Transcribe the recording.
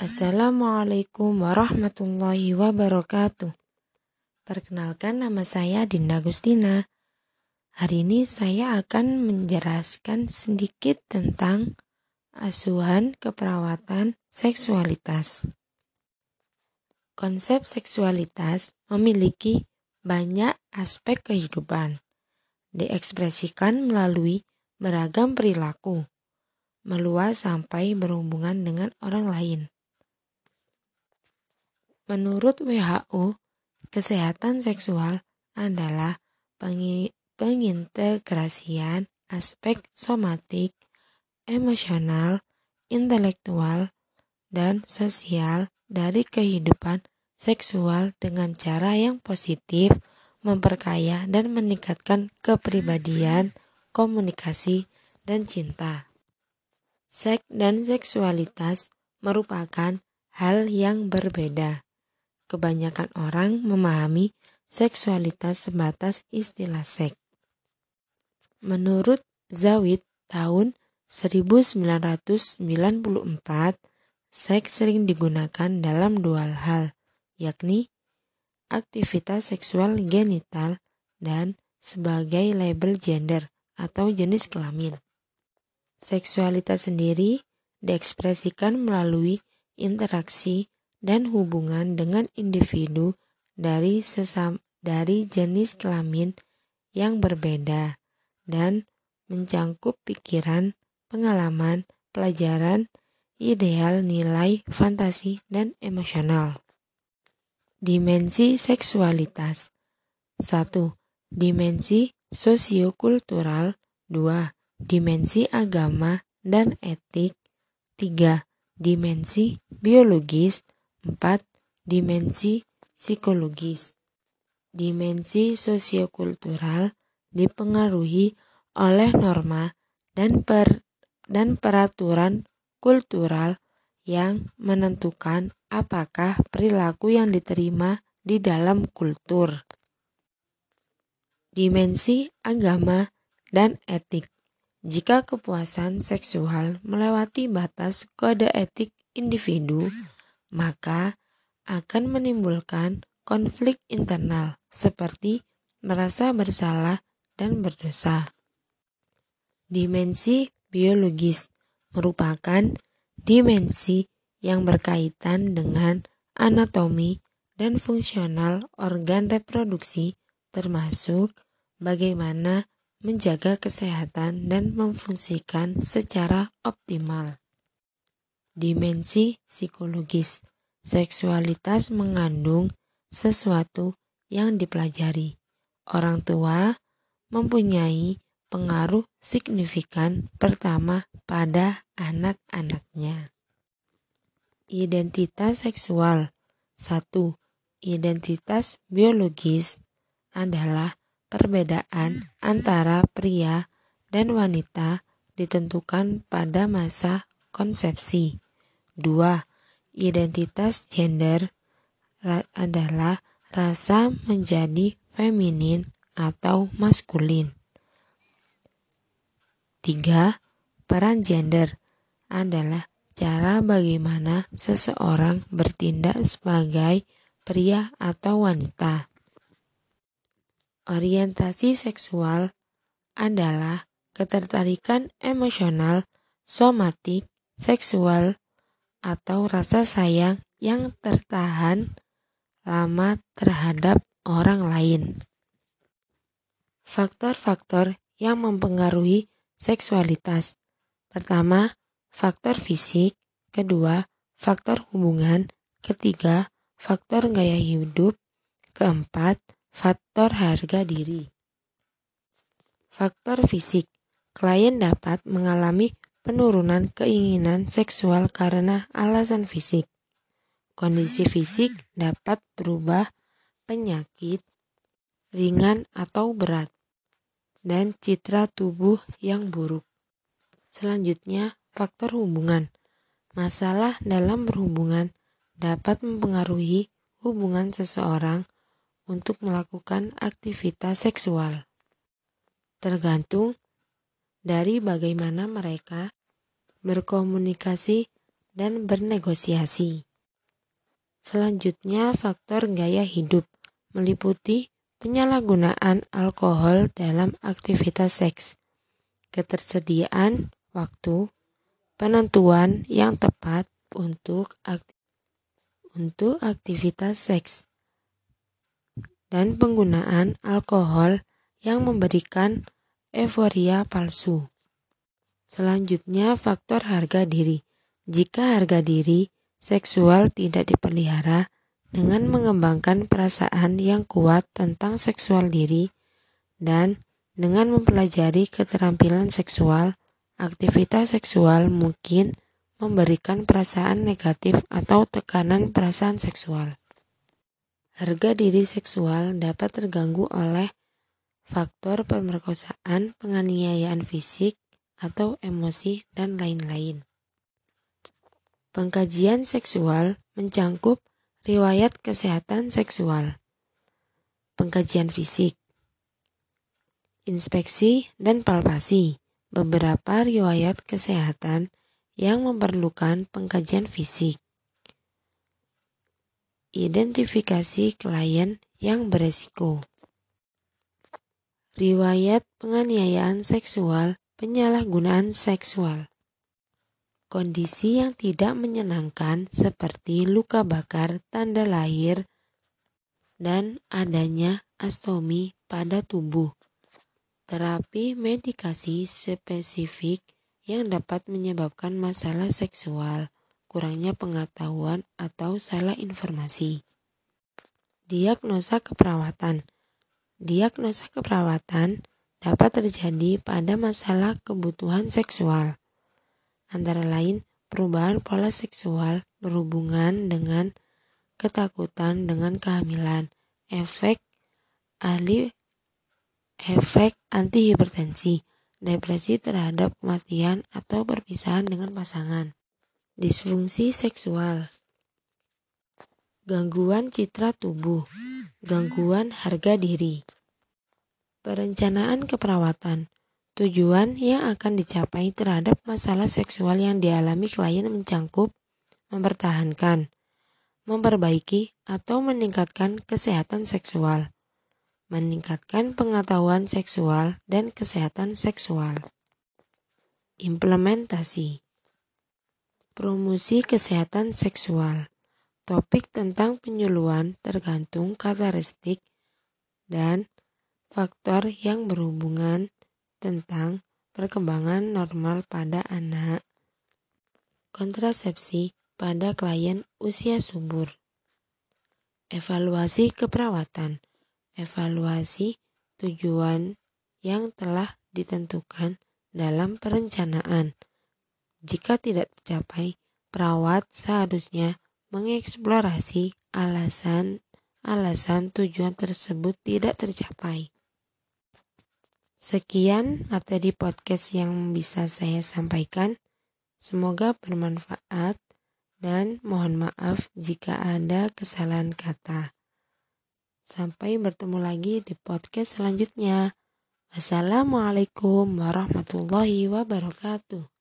Assalamualaikum warahmatullahi wabarakatuh. Perkenalkan nama saya Dinda Gustina. Hari ini saya akan menjelaskan sedikit tentang asuhan keperawatan seksualitas. Konsep seksualitas memiliki banyak aspek kehidupan. Diekspresikan melalui beragam perilaku, meluas sampai berhubungan dengan orang lain. Menurut WHO, kesehatan seksual adalah pengintegrasian aspek somatik, emosional, intelektual, dan sosial dari kehidupan seksual dengan cara yang positif, memperkaya dan meningkatkan kepribadian, komunikasi, dan cinta. Seks dan seksualitas merupakan hal yang berbeda. Kebanyakan orang memahami seksualitas sebatas istilah seks. Menurut Zawid tahun 1994, seks sering digunakan dalam dua hal, yakni aktivitas seksual genital dan sebagai label gender atau jenis kelamin. Seksualitas sendiri diekspresikan melalui interaksi dan hubungan dengan individu dari sesam dari jenis kelamin yang berbeda dan mencangkup pikiran, pengalaman, pelajaran, ideal, nilai, fantasi, dan emosional. Dimensi seksualitas 1. Dimensi sosiokultural 2. Dimensi agama dan etik 3. Dimensi biologis 4. Dimensi psikologis. Dimensi sosiokultural dipengaruhi oleh norma dan per dan peraturan kultural yang menentukan apakah perilaku yang diterima di dalam kultur. Dimensi agama dan etik. Jika kepuasan seksual melewati batas kode etik individu, maka akan menimbulkan konflik internal seperti merasa bersalah dan berdosa. Dimensi biologis merupakan dimensi yang berkaitan dengan anatomi dan fungsional organ reproduksi termasuk bagaimana menjaga kesehatan dan memfungsikan secara optimal. Dimensi psikologis. Seksualitas mengandung sesuatu yang dipelajari. Orang tua mempunyai pengaruh signifikan pertama pada anak-anaknya. Identitas seksual 1. Identitas biologis adalah perbedaan antara pria dan wanita ditentukan pada masa konsepsi. 2. Identitas gender adalah rasa menjadi feminin atau maskulin. 3. Peran gender adalah cara bagaimana seseorang bertindak sebagai pria atau wanita. Orientasi seksual adalah ketertarikan emosional, somatik, seksual, atau rasa sayang yang tertahan lama terhadap orang lain. Faktor-faktor yang mempengaruhi seksualitas. Pertama, faktor fisik. Kedua, faktor hubungan. Ketiga, faktor gaya hidup. Keempat, faktor harga diri. Faktor fisik. Klien dapat mengalami penurunan keinginan seksual karena alasan fisik. Kondisi fisik dapat berubah penyakit ringan atau berat dan citra tubuh yang buruk. Selanjutnya, faktor hubungan. Masalah dalam berhubungan dapat mempengaruhi hubungan seseorang untuk melakukan aktivitas seksual. Tergantung dari bagaimana mereka berkomunikasi dan bernegosiasi. Selanjutnya, faktor gaya hidup meliputi penyalahgunaan alkohol dalam aktivitas seks, ketersediaan waktu, penentuan yang tepat untuk untuk aktivitas seks, dan penggunaan alkohol yang memberikan euforia palsu. Selanjutnya, faktor harga diri. Jika harga diri seksual tidak dipelihara dengan mengembangkan perasaan yang kuat tentang seksual diri dan dengan mempelajari keterampilan seksual, aktivitas seksual mungkin memberikan perasaan negatif atau tekanan perasaan seksual. Harga diri seksual dapat terganggu oleh faktor pemerkosaan, penganiayaan fisik, atau emosi, dan lain-lain. Pengkajian seksual mencangkup riwayat kesehatan seksual, pengkajian fisik, inspeksi, dan palpasi. Beberapa riwayat kesehatan yang memerlukan pengkajian fisik. Identifikasi klien yang beresiko. Riwayat penganiayaan seksual, penyalahgunaan seksual. Kondisi yang tidak menyenangkan seperti luka bakar tanda lahir dan adanya astomi pada tubuh. Terapi medikasi spesifik yang dapat menyebabkan masalah seksual, kurangnya pengetahuan atau salah informasi. Diagnosa keperawatan. Diagnosa keperawatan dapat terjadi pada masalah kebutuhan seksual. Antara lain perubahan pola seksual berhubungan dengan ketakutan dengan kehamilan, efek ahli efek antihipertensi, depresi terhadap kematian atau perpisahan dengan pasangan, disfungsi seksual, gangguan citra tubuh, gangguan harga diri, perencanaan keperawatan, Tujuan yang akan dicapai terhadap masalah seksual yang dialami klien mencangkup mempertahankan, memperbaiki, atau meningkatkan kesehatan seksual, meningkatkan pengetahuan seksual dan kesehatan seksual. Implementasi. Promosi kesehatan seksual Topik tentang penyuluhan tergantung karakteristik dan faktor yang berhubungan tentang perkembangan normal pada anak. Kontrasepsi pada klien usia subur. Evaluasi keperawatan. Evaluasi tujuan yang telah ditentukan dalam perencanaan. Jika tidak tercapai, perawat seharusnya mengeksplorasi alasan-alasan tujuan tersebut tidak tercapai. Sekian materi podcast yang bisa saya sampaikan. Semoga bermanfaat dan mohon maaf jika ada kesalahan kata. Sampai bertemu lagi di podcast selanjutnya. Wassalamualaikum warahmatullahi wabarakatuh.